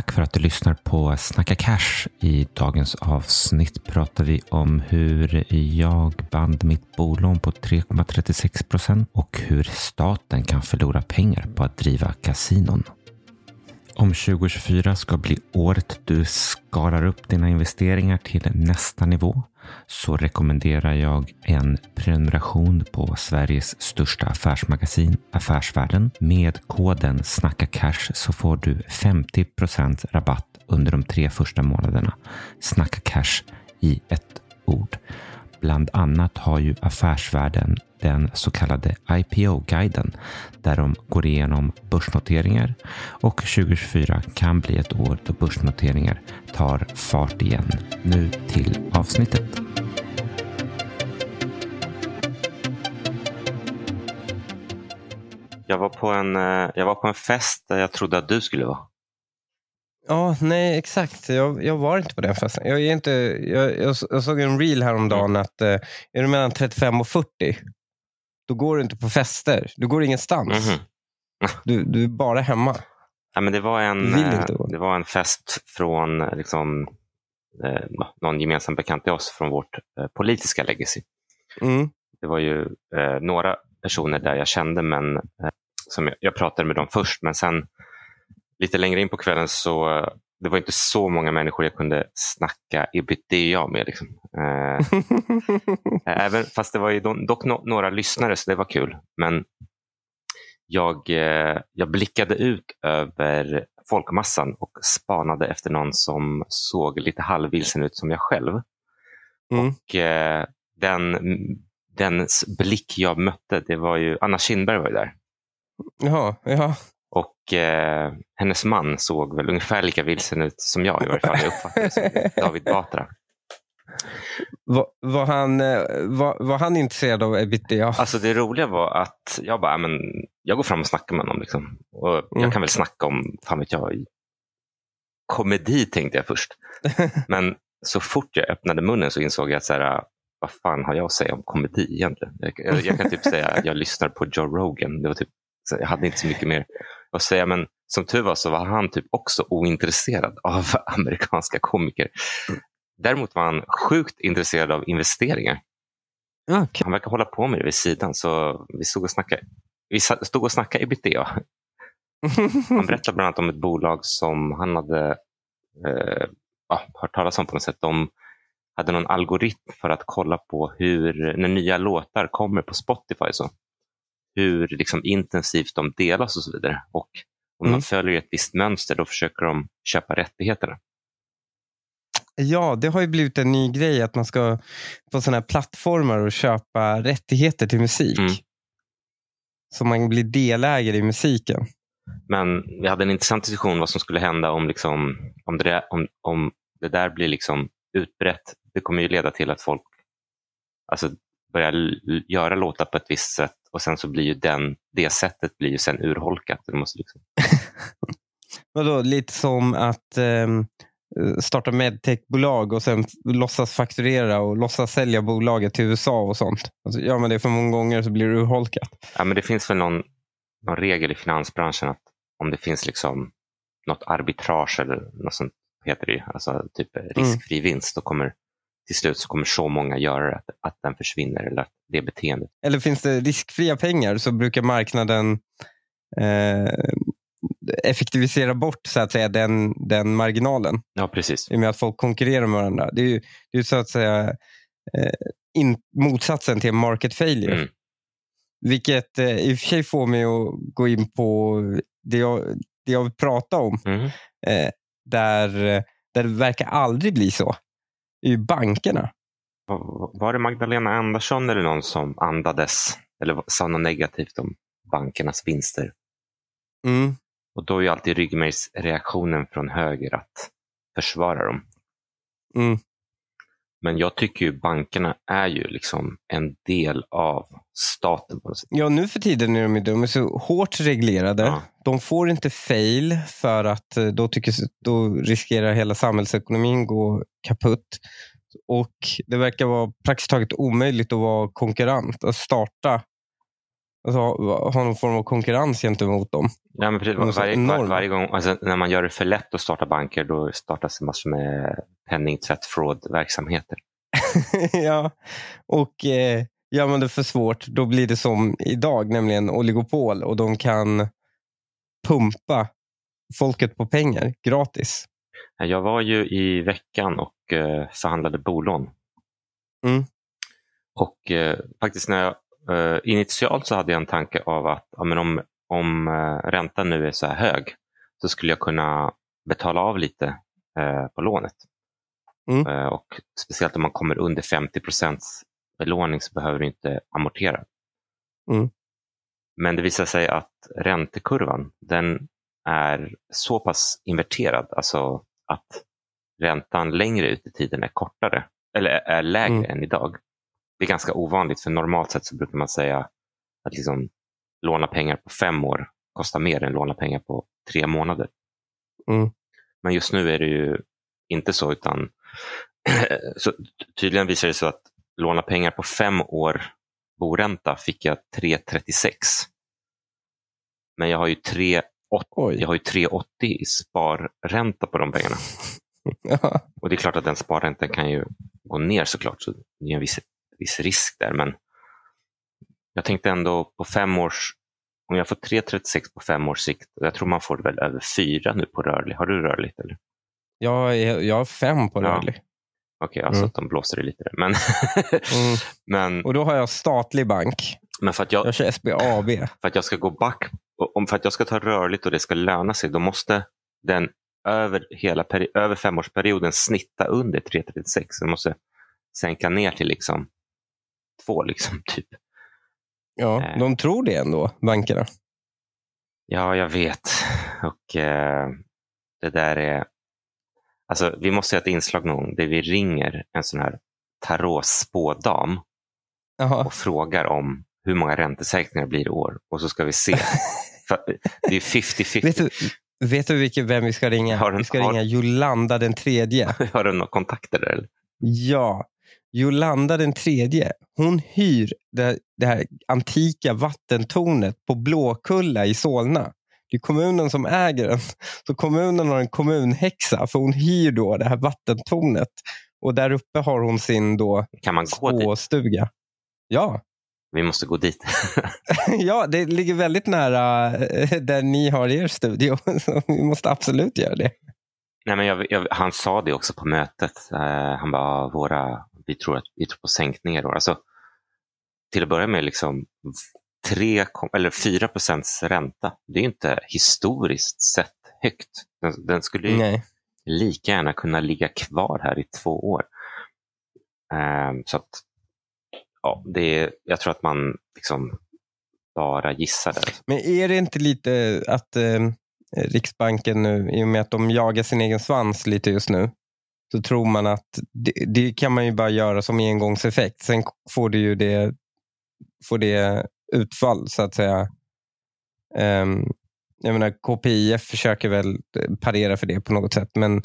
Tack för att du lyssnar på Snacka Cash. I dagens avsnitt pratar vi om hur jag band mitt bolån på 3,36 procent och hur staten kan förlora pengar på att driva kasinon. Om 2024 ska bli året du skalar upp dina investeringar till nästa nivå så rekommenderar jag en prenumeration på Sveriges största affärsmagasin Affärsvärlden. Med koden Snacka Cash så får du 50% rabatt under de tre första månaderna. Snacka Cash i ett ord. Bland annat har ju Affärsvärlden den så kallade IPO-guiden där de går igenom börsnoteringar och 2024 kan bli ett år då börsnoteringar tar fart igen. Nu till avsnittet. Jag var, på en, eh, jag var på en fest där jag trodde att du skulle vara. Ja, nej exakt. Jag, jag var inte på den festen. Jag, är inte, jag, jag, jag såg en reel häromdagen Mm. att eh, är du mellan 35 och 40, då går du inte på fester. Du går ingenstans. Mhm. Du, du är bara hemma. Ja, men det, var en, eh, gå. det var en fest från eh, liksom, eh, någon gemensam bekant till oss från vårt eh, politiska legacy. Mm. Det var ju eh, några personer där jag kände, men eh, som jag, jag pratade med dem först. Men sen lite längre in på kvällen så eh, det var inte så många människor jag kunde snacka ebitda med. Liksom. Eh, även, fast det var dock no- några lyssnare så det var kul. Men jag, eh, jag blickade ut över folkmassan och spanade efter någon som såg lite halvvilsen ut som jag själv. Mm. Och eh, den, dens blick jag mötte, det var ju Anna Kinberg var ju där. Jaha, ja. Och eh, hennes man såg väl ungefär lika vilsen ut som jag i varje fall. Jag uppfattade det som David Batra. Var, var, han, eh, var, var han intresserad av ebitda? Alltså det roliga var att jag bara, men jag går fram och snackar med honom. Liksom. Och jag Mm. kan väl snacka om, fan vet jag, komedi tänkte jag först. Men så fort jag öppnade munnen så insåg jag att så här, vad fan har jag att säga om komedi egentligen? Jag, jag, jag kan typ säga att jag lyssnar på Joe Rogan. Det var typ, jag hade inte så mycket mer att säga. Men som tur var så var han typ också ointresserad av amerikanska komiker. Däremot var han sjukt intresserad av investeringar. Okej. Han verkar hålla på med det vid sidan. Så vi stod och snackade, vi stod och snackade ebitda. Han berättade bland annat om ett bolag som han hade eh, hört talas om på något sätt. De hade någon algoritm för att kolla på hur, när nya låtar kommer på Spotify, så, hur liksom intensivt de delas och så vidare. Och om Mm. de följer ett visst mönster, då försöker de köpa rättigheterna. Ja, det har ju blivit en ny grej att man ska på sådana här plattformar och köpa rättigheter till musik. Mm. Så man blir delägare i musiken. Men vi hade en intressant diskussion vad som skulle hända om, liksom, om, det, där, om, om det där blir liksom utbrett. Det kommer ju leda till att folk alltså, börjar göra låtar på ett visst sätt och sen så blir ju den, det sättet blir ju sen urholkat. Det måste liksom, Vadå, lite som att ehm, starta medtechbolag och sen låtsas fakturera och låtsas sälja bolaget till USA och sånt. Alltså, gör man det för många gånger så blir det urholkat. ja, men det finns väl någon, någon regel i finansbranschen att om det finns liksom något arbitrage eller något sånt heter det ju, alltså typ riskfri vinst, då kommer till slut så kommer så många göra det att, att den försvinner eller att det beteendet Eller finns det riskfria pengar så brukar marknaden eh, effektivisera bort så att säga, den, den marginalen. Ja, precis. I och med att folk konkurrerar med varandra. Det är ju, det är så att säga eh, in, motsatsen till market failure. Mm. Vilket eh, i och för sig får mig att gå in på det jag, det jag vill prata om. Mm. Eh, där, där det verkar aldrig bli så. Är ju bankerna. Var var det Magdalena Andersson eller någon som andades eller sa något negativt om bankernas vinster? Mm. Och då är ju alltid ryggmärgsreaktionen från höger att försvara dem. Mm. Men jag tycker ju bankerna är ju liksom en del av staten. Ja, nu för tiden är de, ju- de är så hårt reglerade. Ja. De får inte fail för att eh, då, tycker, då riskerar hela samhällsekonomin gå kaputt. Och Det verkar vara praktiskt taget omöjligt att vara konkurrent, att starta alltså, ha, ha någon form av konkurrens gentemot dem. Ja, men precis, De är så varje, var, varje gång, alltså, när man gör det för lätt att starta banker, då startas det massor med penningtvätt, fraud-verksamheter. ja, och eh, gör man det för svårt, då blir det som idag, nämligen oligopol och de kan pumpa folket på pengar gratis. Jag var ju i veckan och eh, förhandlade bolån. Mm. Och eh, faktiskt när jag, initialt så hade jag en tanke av att ja, men om, om eh, räntan nu är så här hög så skulle jag kunna betala av lite eh, på lånet. Mm. Eh, och Speciellt om man kommer under 50 procents belåning så behöver du inte amortera. Mm. Men det visar sig att räntekurvan den är så pass inverterad, alltså att räntan längre ut i tiden är kortare, eller är lägre Mm. än idag. Det är ganska ovanligt, för normalt sett så brukar man säga att liksom, låna pengar på fem år kostar mer än låna pengar på tre månader. Mm. Men just nu är det ju inte så, utan så tydligen visar det sig att låna pengar på fem år boränta fick jag 3,36. Men jag har ju 3,80 Oj. jag har ju 3,80 i sparränta på de pengarna. Ja. Och det är klart att den sparräntan kan ju gå ner såklart, så det är en viss, viss risk där. Men jag tänkte ändå på fem års, om jag får 3,36 på fem års sikt, jag tror man får väl över fyra nu på rörlig. Har du rörligt? Eller? Jag, är, jag har fem på Ja. rörlig. Okej, alltså Mm. att de blåser det lite där. Men, Mm. men, Och då har jag statlig bank. men för, att jag, Jag kör SBAB. för att jag ska gå back, om för att jag ska ta rörligt och det ska löna sig, då måste den över, hela peri- över femårsperioden snitta under 3,36. Så Den måste sänka ner till liksom två, liksom, typ. Ja, Eh. de tror det ändå, bankerna. Ja, jag vet. Och eh, det där är... Alltså, vi måste ha ett inslag någon där vi ringer en sån här tarotspådam och frågar om hur många räntesänkningar blir i år. Och så ska vi se. Det är 50-50. Vet du, vet du vilken, vem vi ska ringa? Har den- vi ska har- ringa Jolanda den tredje. Har du några kontakter där? Eller? Ja, Jolanda den tredje. Hon hyr det, det här antika vattentornet på Blåkulla i Solna. Det är kommunen som äger den. Så kommunen har en kommunhäxa för hon hyr då det här vattentornet. Och där uppe har hon sin då Kan man gå dit? spåstuga. Ja. Vi måste gå dit. ja, det ligger väldigt nära eh, där ni har er studio. Så vi måste absolut göra det. Nej, men jag, jag, han sa det också på mötet. Eh, han bara, våra, vi, tror att, vi tror på sänkningar. Då. Alltså, till att börja med, liksom, 3, eller 4 procents ränta. Det är inte historiskt sett högt. Den, den skulle ju Nej. lika gärna kunna ligga kvar här i två år. Eh, så att, ja, det är, jag tror att man liksom bara gissar där. Men är det inte lite att eh, Riksbanken nu, i och med att de jagar sin egen svans lite just nu, så tror man att det, det kan man ju bara göra som engångseffekt. Sen får det ju det, får det utfall så att säga. Um, jag menar, KPIF försöker väl eh, parera för det på något sätt, men,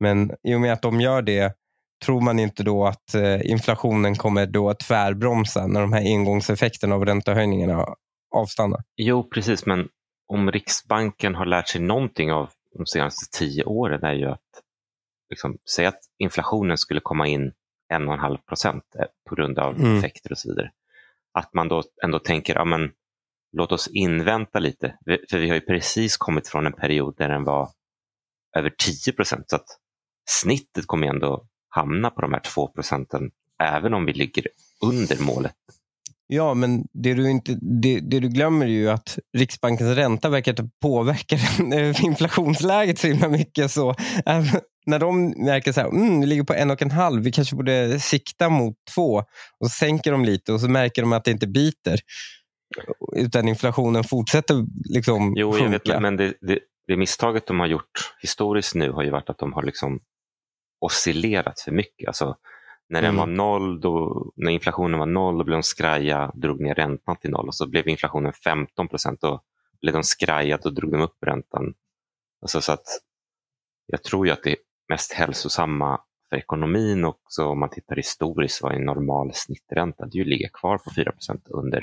men i och med att de gör det Tror man inte då att eh, inflationen kommer då tvärbromsa när de här engångseffekterna av räntehöjningarna avstannar? Jo, precis, men om Riksbanken har lärt sig någonting av de senaste tio åren är ju att liksom, säga att inflationen skulle komma in 1,5 procent eh, på grund av Mm. effekter och så vidare. Att man då ändå tänker, ja, men, låt oss invänta lite. För vi har ju precis kommit från en period där den var över 10 procent. Så att snittet kommer ändå hamna på de här 2 procenten även om vi ligger under målet. Ja, men det du, inte, det, det du glömmer är ju att Riksbankens ränta verkar inte påverka eh, inflationsläget så himla mycket. Så när de märker så här, mm, vi ligger på en och en halv, vi kanske borde sikta mot två. Och så sänker de lite och så märker de att det inte biter. Utan inflationen fortsätter liksom Jo, jag vet, men- men det, det, det misstaget de har gjort historiskt nu har ju varit att de har liksom oscillerat för mycket. Alltså, när den Mm. var noll, då, när inflationen var noll, då blev de skraja och drog ner räntan till noll. Och så blev inflationen 15 procent, då blev de skraja och drog de upp räntan. Alltså, så att jag tror ju att det mest hälsosamma för ekonomin också om man tittar historiskt vad en normal snittränta, det är ju att ligga kvar på 4 procent under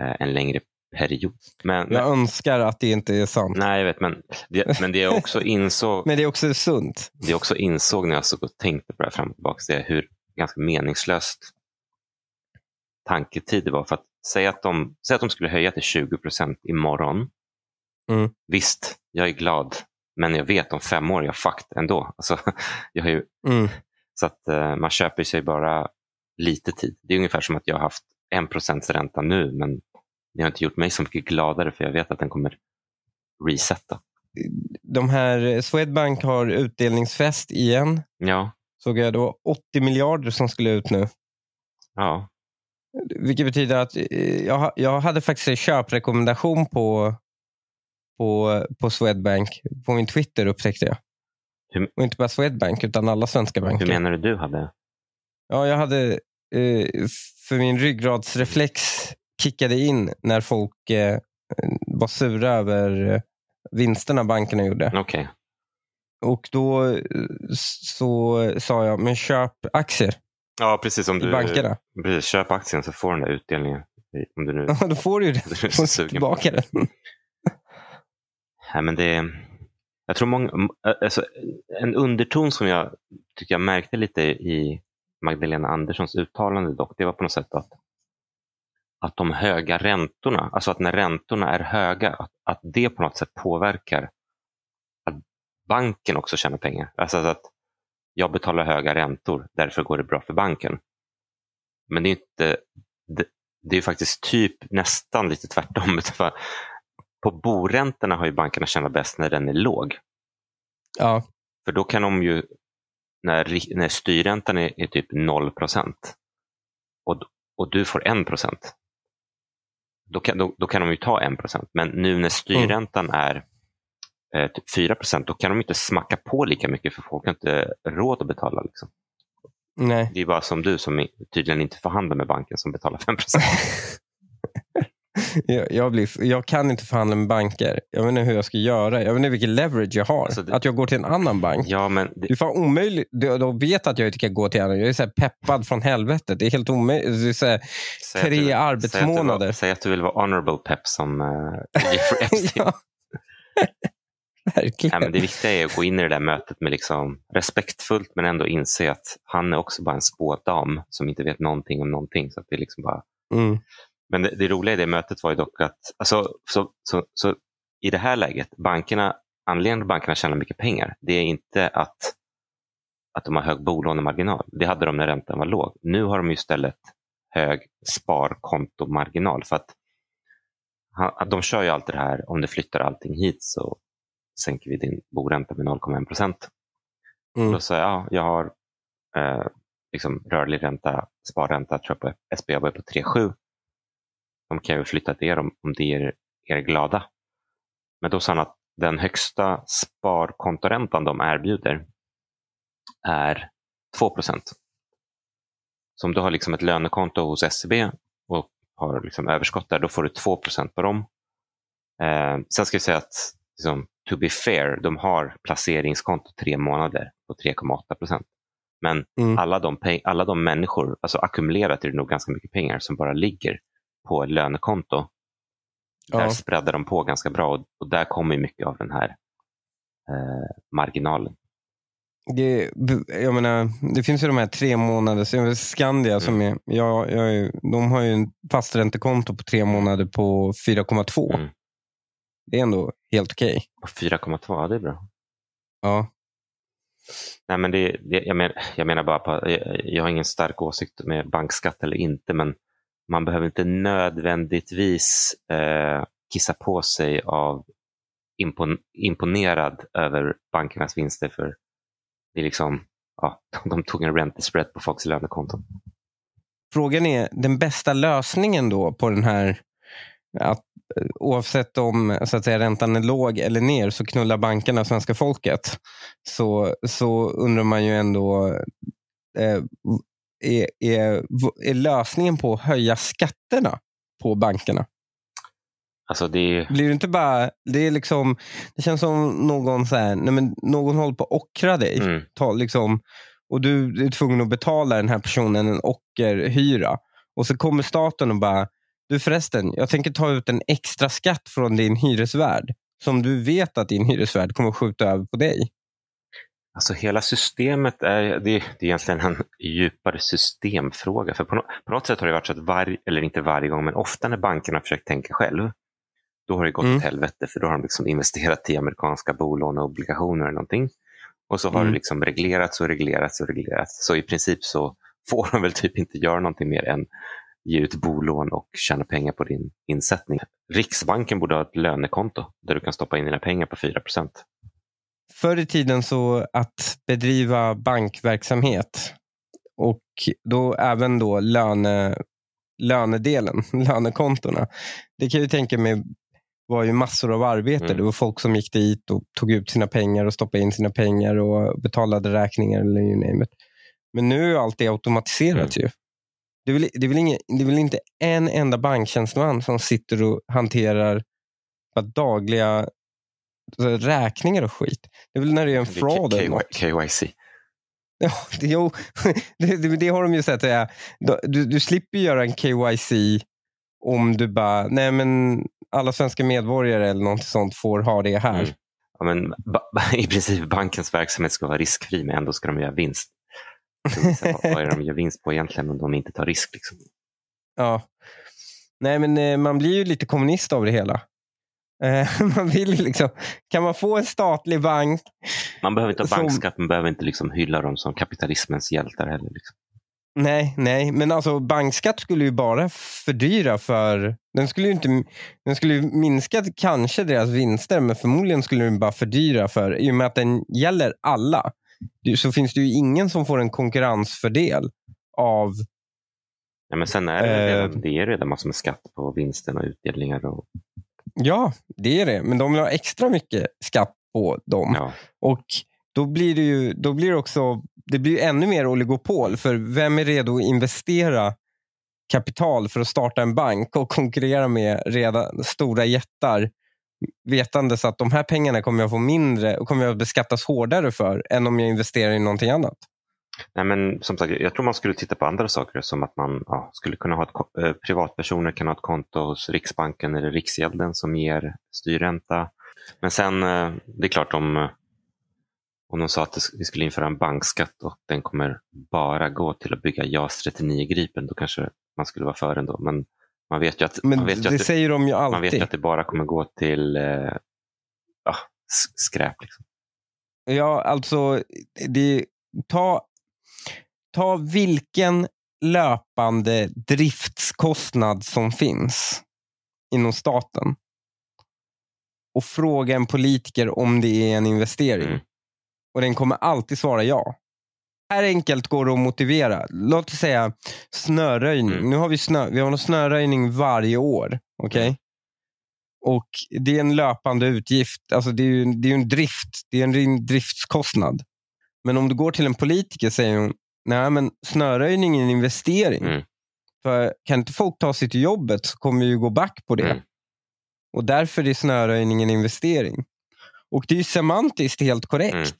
eh, en längre period. Men, Jag önskar att det inte är sant. nej, jag vet, men det, men det jag också insåg, Men det är också sunt. det jag också insåg när jag såg och tänkte på det här fram och tillbaka, det är hur ganska meningslöst tanketid det var. För att säga att de, säga att de skulle höja till 20 procent imorgon. Mm. Visst, jag är glad, men jag vet om fem år jag fucked ändå. Alltså, jag har ju, Mm. så att eh, man köper sig bara lite tid. Det är ungefär som att jag har haft en procents ränta nu, men det har inte gjort mig så mycket gladare för jag vet att den kommer resetta. De här, Swedbank har utdelningsfest igen. Ja, Såg jag då 80 miljarder som skulle ut nu. ja, Vilket betyder att eh, jag, jag hade faktiskt en köprekommendation på, på, på Swedbank. På min Twitter upptäckte jag. Hur- Och inte bara Swedbank utan alla svenska banker. hur menar du du hade? Ja, jag hade, eh, för min ryggradsreflex kickade in när folk eh, var sura över eh, vinsterna bankerna gjorde. Okej, Och då eh, så sa jag, men köp aktier ja precis som i du bankerna. precis, köp aktien så får du den där utdelningen. Om du nu Ja, då får du ju det. du tillbaka den. Nej, men det, jag tror många, alltså, en underton som jag tycker jag märkte lite i Magdalena Anderssons uttalande dock, det var på något sätt att, att de höga räntorna, alltså att när räntorna är höga, att, att det på något sätt påverkar att banken också tjänar pengar. Alltså att jag betalar höga räntor, därför går det bra för banken. Men det är inte, det, det är faktiskt typ nästan lite tvärtom. På boräntorna har ju bankerna tjänat bäst när den är låg. Ja, För då kan de ju, när, när styrräntan är, är typ 0 procent och, och du får 1 procent, då kan, då, då kan de ju ta 1 procent. Men nu när styrräntan är eh, typ 4 procent, då kan de inte smacka på lika mycket för folk har inte råd att betala. Liksom. nej. Det är bara som du som tydligen inte förhandlar med banken som betalar 5 procent. Jag, jag, blir, jag kan inte förhandla med banker. Jag vet inte hur jag ska göra. Jag vet inte vilken leverage jag har. Alltså det- Att jag går till en annan bank. Ja, men det, Det är fan omöjligt. De, vet att jag inte kan gå till en annan. Jag är så peppad från helvetet. Det är helt omöjligt. Det är så här, säg tre att, arbetsmånader. säg att du vill vara honorable pep som uh, Jeffrey Epstein. ja. Verkligen. Nej, men det viktiga är att gå in i det där mötet med liksom respektfullt men ändå inse att han är också bara en spådam som inte vet någonting om någonting. Så att det är liksom bara... Mm. Men det, det roliga i det mötet var ju dock att alltså, så, så, så, i det här läget, bankerna, anledningen till att bankerna tjänar mycket pengar, det är inte att, att de har hög bolånemarginal. Det hade de när räntan var låg. Nu har de istället hög sparkontomarginal. För att han- att de kör ju alltid det här, om du flyttar allting hit så sänker vi din boränta med 0,1 procent. Mm. Då sa jag, ja, jag har eh, liksom rörlig ränta, sparränta, tror jag på SBAB på 3,7. De kan ju flytta till er om, om det gör er glada. Men då sa han att den högsta sparkontoräntan de erbjuder är 2 procent. Så om du har liksom ett lönekonto hos SEB och har liksom överskott där, då får du 2 procent på dem. Eh, sen ska jag säga att liksom, to be fair, de har placeringskonto tre månader på 3,8 procent. Men Mm. alla, de alla de människor, alltså ackumulerat är det nog ganska mycket pengar som bara ligger på lönekonto. Ja. Där spreadar de på ganska bra och, och där kommer mycket av den här eh, marginalen. Det, jag menar, det finns ju de här tre månaders, Skandia som är, jag, jag är, de har ju en fast räntekonto på tre månader på 4,2. Mm. Det är ändå helt okej. Och 4,2, ja det är bra. Ja. Nej, men det, det, jag, men, jag menar bara, på, jag, jag har ingen stark åsikt med bankskatt eller inte, men man behöver inte nödvändigtvis eh, kissa på sig av impon, imponerad över bankernas vinster. För det är liksom, ja, de tog en räntespread på folks lönekonton. Frågan är, den bästa lösningen då på den här, att eh, oavsett om så att säga, räntan är låg eller ner så knullar bankerna svenska folket. Så, så undrar man ju ändå, eh, är, är, är lösningen på att höja skatterna på bankerna? Alltså det Blir det inte bara, det är liksom, det känns som någon så här, nej men någon håller på att ockra dig. mm, Ta, liksom, och du är tvungen att betala den här personen en ockerhyra. Och så kommer staten och bara, Du förresten, jag tänker ta ut en extra skatt från din hyresvärd som du vet att din hyresvärd kommer skjuta över på dig. Alltså hela systemet är, det, det är egentligen en djupare systemfråga. För på, no, på något sätt har det varit så att varje, eller inte varje gång, men ofta när bankerna försökt tänka själv, då har det gått mm. åt helvete för då har de liksom investerat i amerikanska bolån och obligationer eller någonting. Och så har mm. det liksom reglerats och reglerats och reglerats. Så i princip så får de väl typ inte göra någonting mer än ge ut bolån och tjäna pengar på din insättning. Riksbanken borde ha ett lönekonto där du kan stoppa in dina pengar på 4 Förr i tiden så att bedriva bankverksamhet och då även då löne, lönedelen, lönekontona. Det kan jag tänka mig var ju massor av arbete. Mm. Det var folk som gick dit och tog ut sina pengar och stoppade in sina pengar och betalade räkningar eller you name it. Men nu är allt det automatiserat mm. ju. Det är, väl, det, är ingen, det är väl inte en enda banktjänsteman som sitter och hanterar dagliga räkningar och skit. Det är väl när det är en fraud eller något. KYC. Ja, det, jo, det, det, det, har de ju sett. Ja. Du, du slipper göra en KYC om du bara, nej men alla svenska medborgare eller något sånt får ha det här. Mm. Ja, men, I princip bankens verksamhet ska vara riskfri men ändå ska de göra vinst. vad är det de gör vinst på egentligen om de inte tar risk? Liksom? Ja. Nej, men eh, man blir ju lite kommunist av det hela. Eh, man vill liksom, kan man få en statlig bank? Man behöver inte ha bankskatt, man behöver inte liksom hylla dem som kapitalismens hjältar heller. Liksom. Nej, nej, men alltså bankskatt skulle ju bara fördyra för... Den skulle ju inte, den skulle minska kanske deras vinster, men förmodligen skulle den bara fördyra för, i och med att den gäller alla, så finns det ju ingen som får en konkurrensfördel av... Ja, men sen är det, redan, eh, det är redan massor med skatt på vinsten och utdelningar. Och... Ja, det är det, men de vill ha extra mycket skatt på dem. Ja. Och då blir det ju då blir det också det blir ännu mer oligopol. För vem är redo att investera kapital för att starta en bank och konkurrera med redan stora jättar vetandes att de här pengarna kommer jag få mindre och kommer jag beskattas hårdare för än om jag investerar i någonting annat. Nej, men som sagt, jag tror man skulle titta på andra saker som att man ja, skulle kunna ha ett, eh, privatpersoner kan ha ett konto hos Riksbanken eller Riksgälden som ger styrränta. Men sen, eh, det är klart om om de sa att vi skulle införa en bankskatt och den kommer bara gå till att bygga JAS 39 Gripen, då kanske man skulle vara för ändå. Men man vet ju att, Men man vet det, att det, säger de ju alltid. Man vet att det bara kommer gå till eh, ja, skräp. Liksom. Ja, alltså det, ta, ta vilken löpande driftskostnad som finns inom staten och fråga en politiker om det är en investering. Mm. Och den kommer alltid svara ja. Här enkelt går det att motivera. Låt oss säga snöröjning. Mm. Nu har vi, snö, vi har snöröjning varje år. Okay? Mm. Och Det är en löpande utgift. Alltså det, är, det är en drift. Det är en driftskostnad. Men om du går till en politiker säger hon, nej men snöröjning är en investering. Mm. För Kan inte folk ta sig till jobbet så kommer vi gå back på det. Mm. Och Därför är snöröjning en investering. Och det är semantiskt helt korrekt. Mm.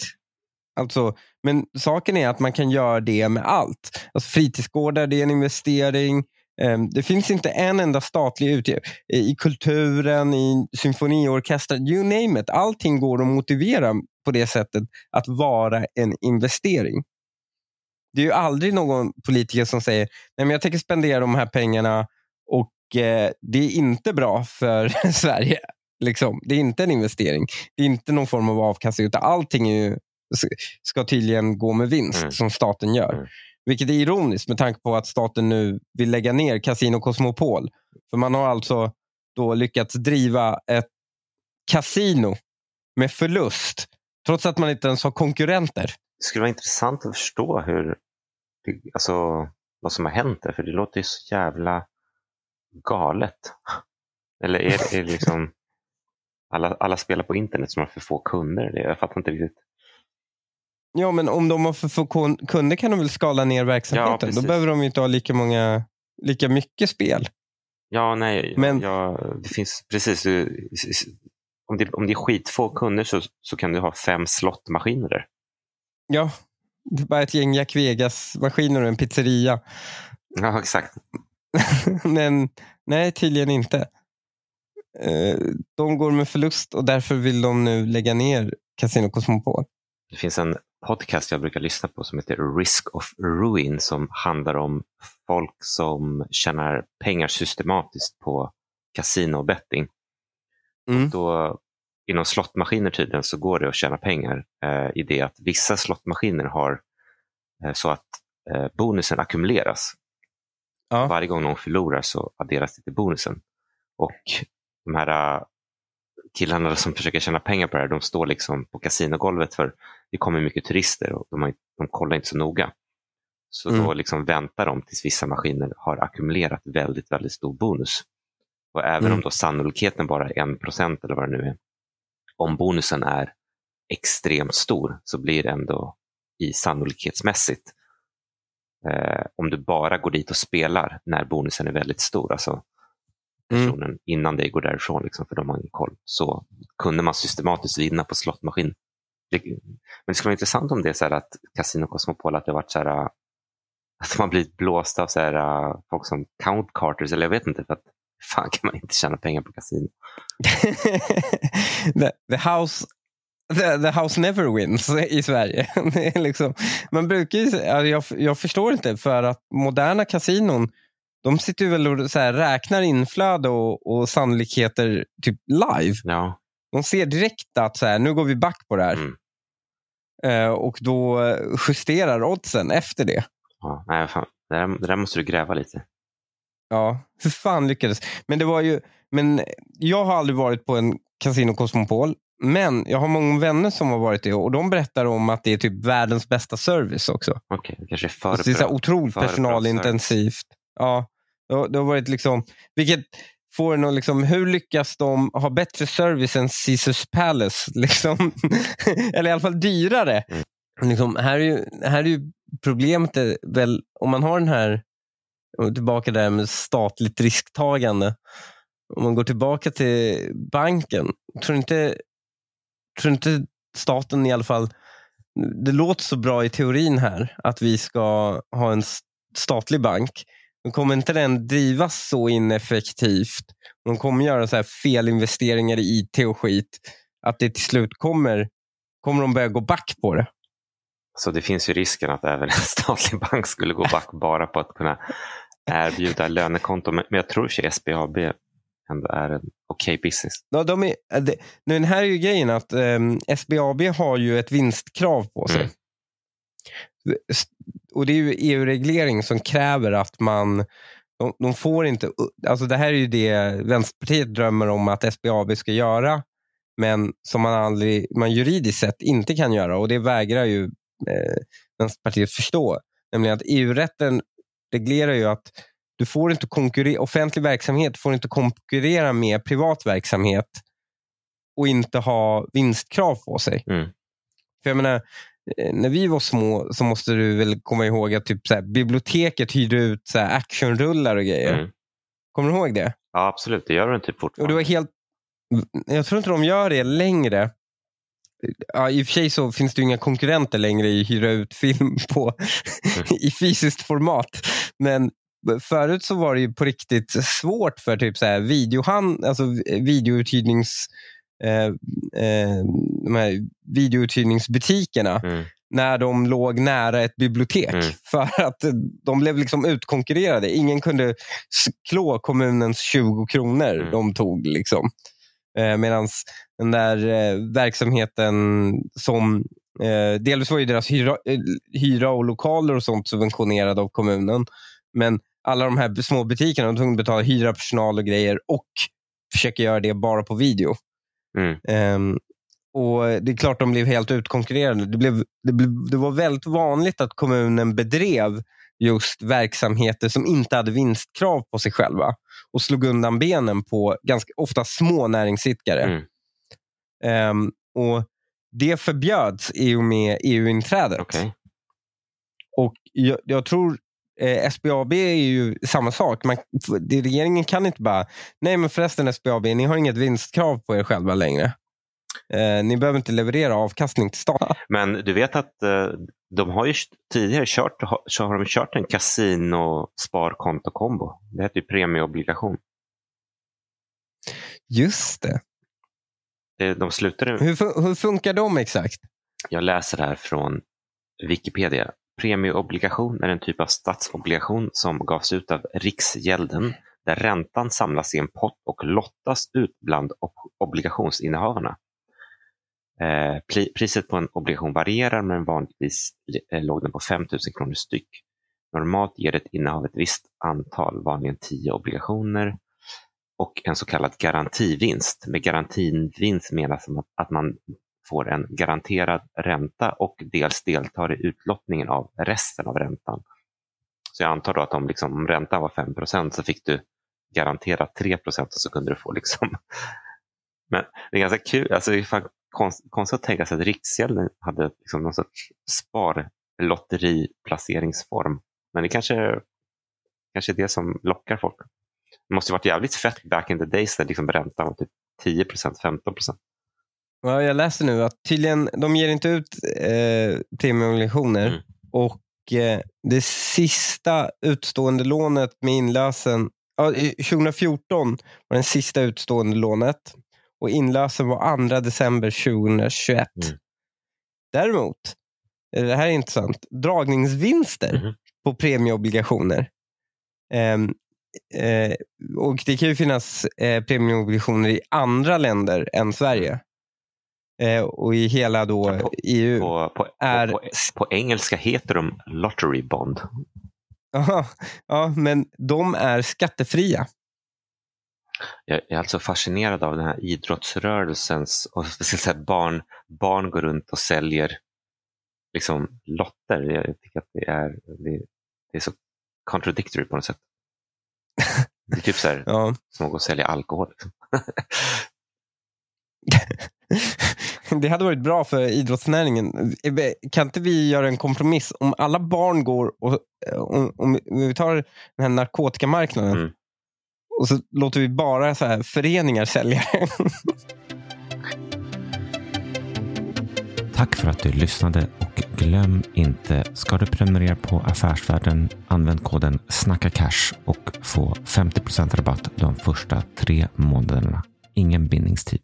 Alltså, men saken är att man kan göra det med allt. Alltså, fritidsgårdar det är en investering. Ehm, det finns inte en enda statlig utgift i kulturen, i symfoniorkestrar, you name it. Allting går att motivera på det sättet att vara en investering. Det är ju aldrig någon politiker som säger Nej, men jag tänker spendera de här pengarna och eh, det är inte bra för Sverige. Liksom. Det är inte en investering. Det är inte någon form av avkastning. Utan allting är ju ska tydligen gå med vinst mm. som staten gör. Mm. Vilket är ironiskt med tanke på att staten nu vill lägga ner Casino Cosmopol. För man har alltså då lyckats driva ett kasino med förlust trots att man inte ens har konkurrenter. Det skulle vara intressant att förstå hur, alltså, vad som har hänt där, för det låter ju så jävla galet. Eller är det, är det liksom alla, alla spelar på internet som har för få kunder? Jag fattar inte riktigt. Ja, men om de har för få kunder kan de väl skala ner verksamheten? Ja, Då behöver de inte ha lika, många, lika mycket spel. Ja, nej. Men, ja, det finns precis. Om det, om det är skitfå kunder så, så kan du ha fem slottmaskiner där. Ja, det är bara ett gäng Jack Vegas-maskiner och en pizzeria. Ja, exakt. Men nej, tydligen inte. Eh, De går med förlust och därför vill de nu lägga ner Casino Cosmopol. Det finns en podcast jag brukar lyssna på som heter Risk of Ruin som handlar om folk som tjänar pengar systematiskt på kasino och betting. Mm. Då, inom slottmaskiner tydligen så går det att tjäna pengar eh, i det att vissa slottmaskiner har eh, så att eh, bonusen ackumuleras. Ja. Varje gång någon förlorar så adderas det till bonusen. Och de här äh, killarna som försöker tjäna pengar på det här, de står liksom på kasinogolvet för det kommer mycket turister och de, har, de kollar inte så noga. Så Mm. då liksom väntar de tills vissa maskiner har ackumulerat väldigt, väldigt stor bonus. Och även Mm. om då sannolikheten bara är 1% eller vad det nu är, om bonusen är extremt stor så blir det ändå i sannolikhetsmässigt eh, om du bara går dit och spelar när bonusen är väldigt stor, alltså Mm. personen innan det går därifrån, liksom, för de har ingen koll, så kunde man systematiskt vinna på slottmaskin. Det, men det skulle vara intressant om det är så här att Casino Cosmopol, att det har varit så här, att har blivit blåsta av så här, äh, folk som Count Carters, eller jag vet inte, för att fan kan man inte tjäna pengar på kasino. the, the house The, the house never wins i Sverige. Liksom, man brukar ju, ja, jag, jag förstår inte, för att moderna kasinon de sitter väl och så här, räknar inflöde och, och sannolikheter typ live. Ja, De ser direkt att så här, nu går vi back på det här. Mm. Eh, och då justerar oddsen efter det. ja nej, fan. Det, där, det där måste du gräva lite. Ja, hur fan lyckades? Men det var ju, men jag har aldrig varit på en Casino Cosmopol. Men jag har många vänner som har varit det och de berättar om att det är typ världens bästa service också. Okej, det kanske för det är så otroligt personalintensivt. Ja, det har, det har varit liksom, vilket får en att liksom, hur lyckas de ha bättre service än Caesars Palace? Liksom? Eller i alla fall dyrare. Mm. Liksom, här, är ju, här är ju problemet är väl, om man har den här, och tillbaka där med statligt risktagande. Om man går tillbaka till banken, tror inte, tror inte staten i alla fall det låter så bra i teorin här att vi ska ha en statlig bank. Men kommer inte den drivas så ineffektivt? De kommer göra så här felinvesteringar i IT och skit. Att det till slut kommer, kommer de börja gå back på det. Så det finns ju risken att även en statlig bank skulle gå back bara på att kunna erbjuda lönekonto. Men jag tror att SBAB ändå är en okej business. Ja, de är, det, nu, den här är ju grejen att ehm, SBAB har ju ett vinstkrav på sig. Mm. Och det är ju EU-reglering som kräver att man de, de får inte, alltså det här är ju det Vänsterpartiet drömmer om att SBAB ska göra, men som man, aldrig, man juridiskt sett inte kan göra och det vägrar ju eh, Vänsterpartiet förstå. Nämligen att EU-rätten reglerar ju att du får inte konkurrera, offentlig verksamhet får inte konkurrera med privat verksamhet och inte ha vinstkrav på sig. Mm. För jag menar, eh, när vi var små så måste du väl komma ihåg att typ så här, biblioteket hyrde ut så här, actionrullar och grejer. Mm. Kommer du ihåg det? Ja, absolut. Det gör den typ Och fortfarande. det var helt... Jag tror inte de gör det längre. Ja, I och för sig så finns det ju inga konkurrenter längre i hyra ut film på i fysiskt format. Men förut så var det ju på riktigt svårt för typ så här videohan, alltså videouthyrnings, eh, eh, de här videouthyrningsbutikerna Mm. när de låg nära ett bibliotek. Mm. För att de blev liksom utkonkurrerade. Ingen kunde klå kommunens 20 kronor Mm. de tog. Liksom. Eh, Medan den där eh, verksamheten som eh, delvis var ju deras hyra, eh, hyra och lokaler och sånt subventionerade av kommunen. Men alla de här små butikerna de var tvungna att betala hyra, personal och grejer och försöka göra det bara på video. Mm. Ehm, och Det är klart de blev helt utkonkurrerade. Det, blev, det, blev, det var väldigt vanligt att kommunen bedrev just verksamheter som inte hade vinstkrav på sig själva och slog undan benen på ganska ofta små näringsidkare. Mm. Ehm, och Det förbjöds i och med EU-inträdet. Okej. Och jag, jag tror eh, SBAB är ju samma sak. Man, regeringen kan inte bara, nej men förresten SBAB, ni har inget vinstkrav på er själva längre. Eh, ni behöver inte leverera avkastning till staten. Men du vet att eh, de har ju tidigare kört, så har de kört en kasino sparkonto-kombo. Det heter ju premieobligation. Just det. Det de slutade... Hur, hur funkar de exakt? Jag läser här från Wikipedia. Premieobligation är en typ av statsobligation som gavs ut av Riksgälden där räntan samlas i en pott och lottas ut bland obligationsinnehavarna. Eh, priset på en obligation varierar men vanligtvis eh, låg den på 5 000 kronor styck. Normalt ger ett innehav ett visst antal, vanligen 10 obligationer och en så kallad garantivinst. Med garantivinst menas att man får en garanterad ränta och dels deltar i utlottningen av resten av räntan. Så jag antar då att om, liksom, om räntan var 5% så fick du garanterat 3% och så kunde du få liksom... Men det är ganska kul, alltså det är konstigt att tänka sig att Riksgälden hade liksom någon sorts sparlotteriplaceringsform. Men det kanske, kanske är det som lockar folk. Det måste varit jävligt fett back in the days där liksom räntan var typ 10% 15% Ja, jag läser nu att tydligen, de ger inte ut eh, premieobligationer mm. och eh, det sista utstående lånet med inlösen, ja, 2014 var det sista utstående lånet och inlösen var 2 december 2021. Mm. Däremot, eh, det här är intressant, dragningsvinster mm. på premieobligationer. Eh, eh, och Det kan ju finnas eh, premieobligationer i andra länder än Sverige. Eh, och i hela då på, EU. På, på, är... på, engelska heter de lottery bond. ja, men de är skattefria. Jag är alltså fascinerad av den här idrottsrörelsens, och speciellt barn, barn går runt och säljer liksom lotter. Jag tycker att det är, det, det är så contradictory på något sätt. Det är typ så här, ja. som att gå och sälja alkohol. Det hade varit bra för idrottsnäringen. Kan inte vi göra en kompromiss? Om alla barn går och om, om vi tar den här narkotikamarknaden mm. och så låter vi bara så här föreningar sälja Tack för att du lyssnade och glöm inte, ska du prenumerera på Affärsvärlden, använd koden SNACKACASH och få 50% rabatt de första tre månaderna. Ingen bindningstid.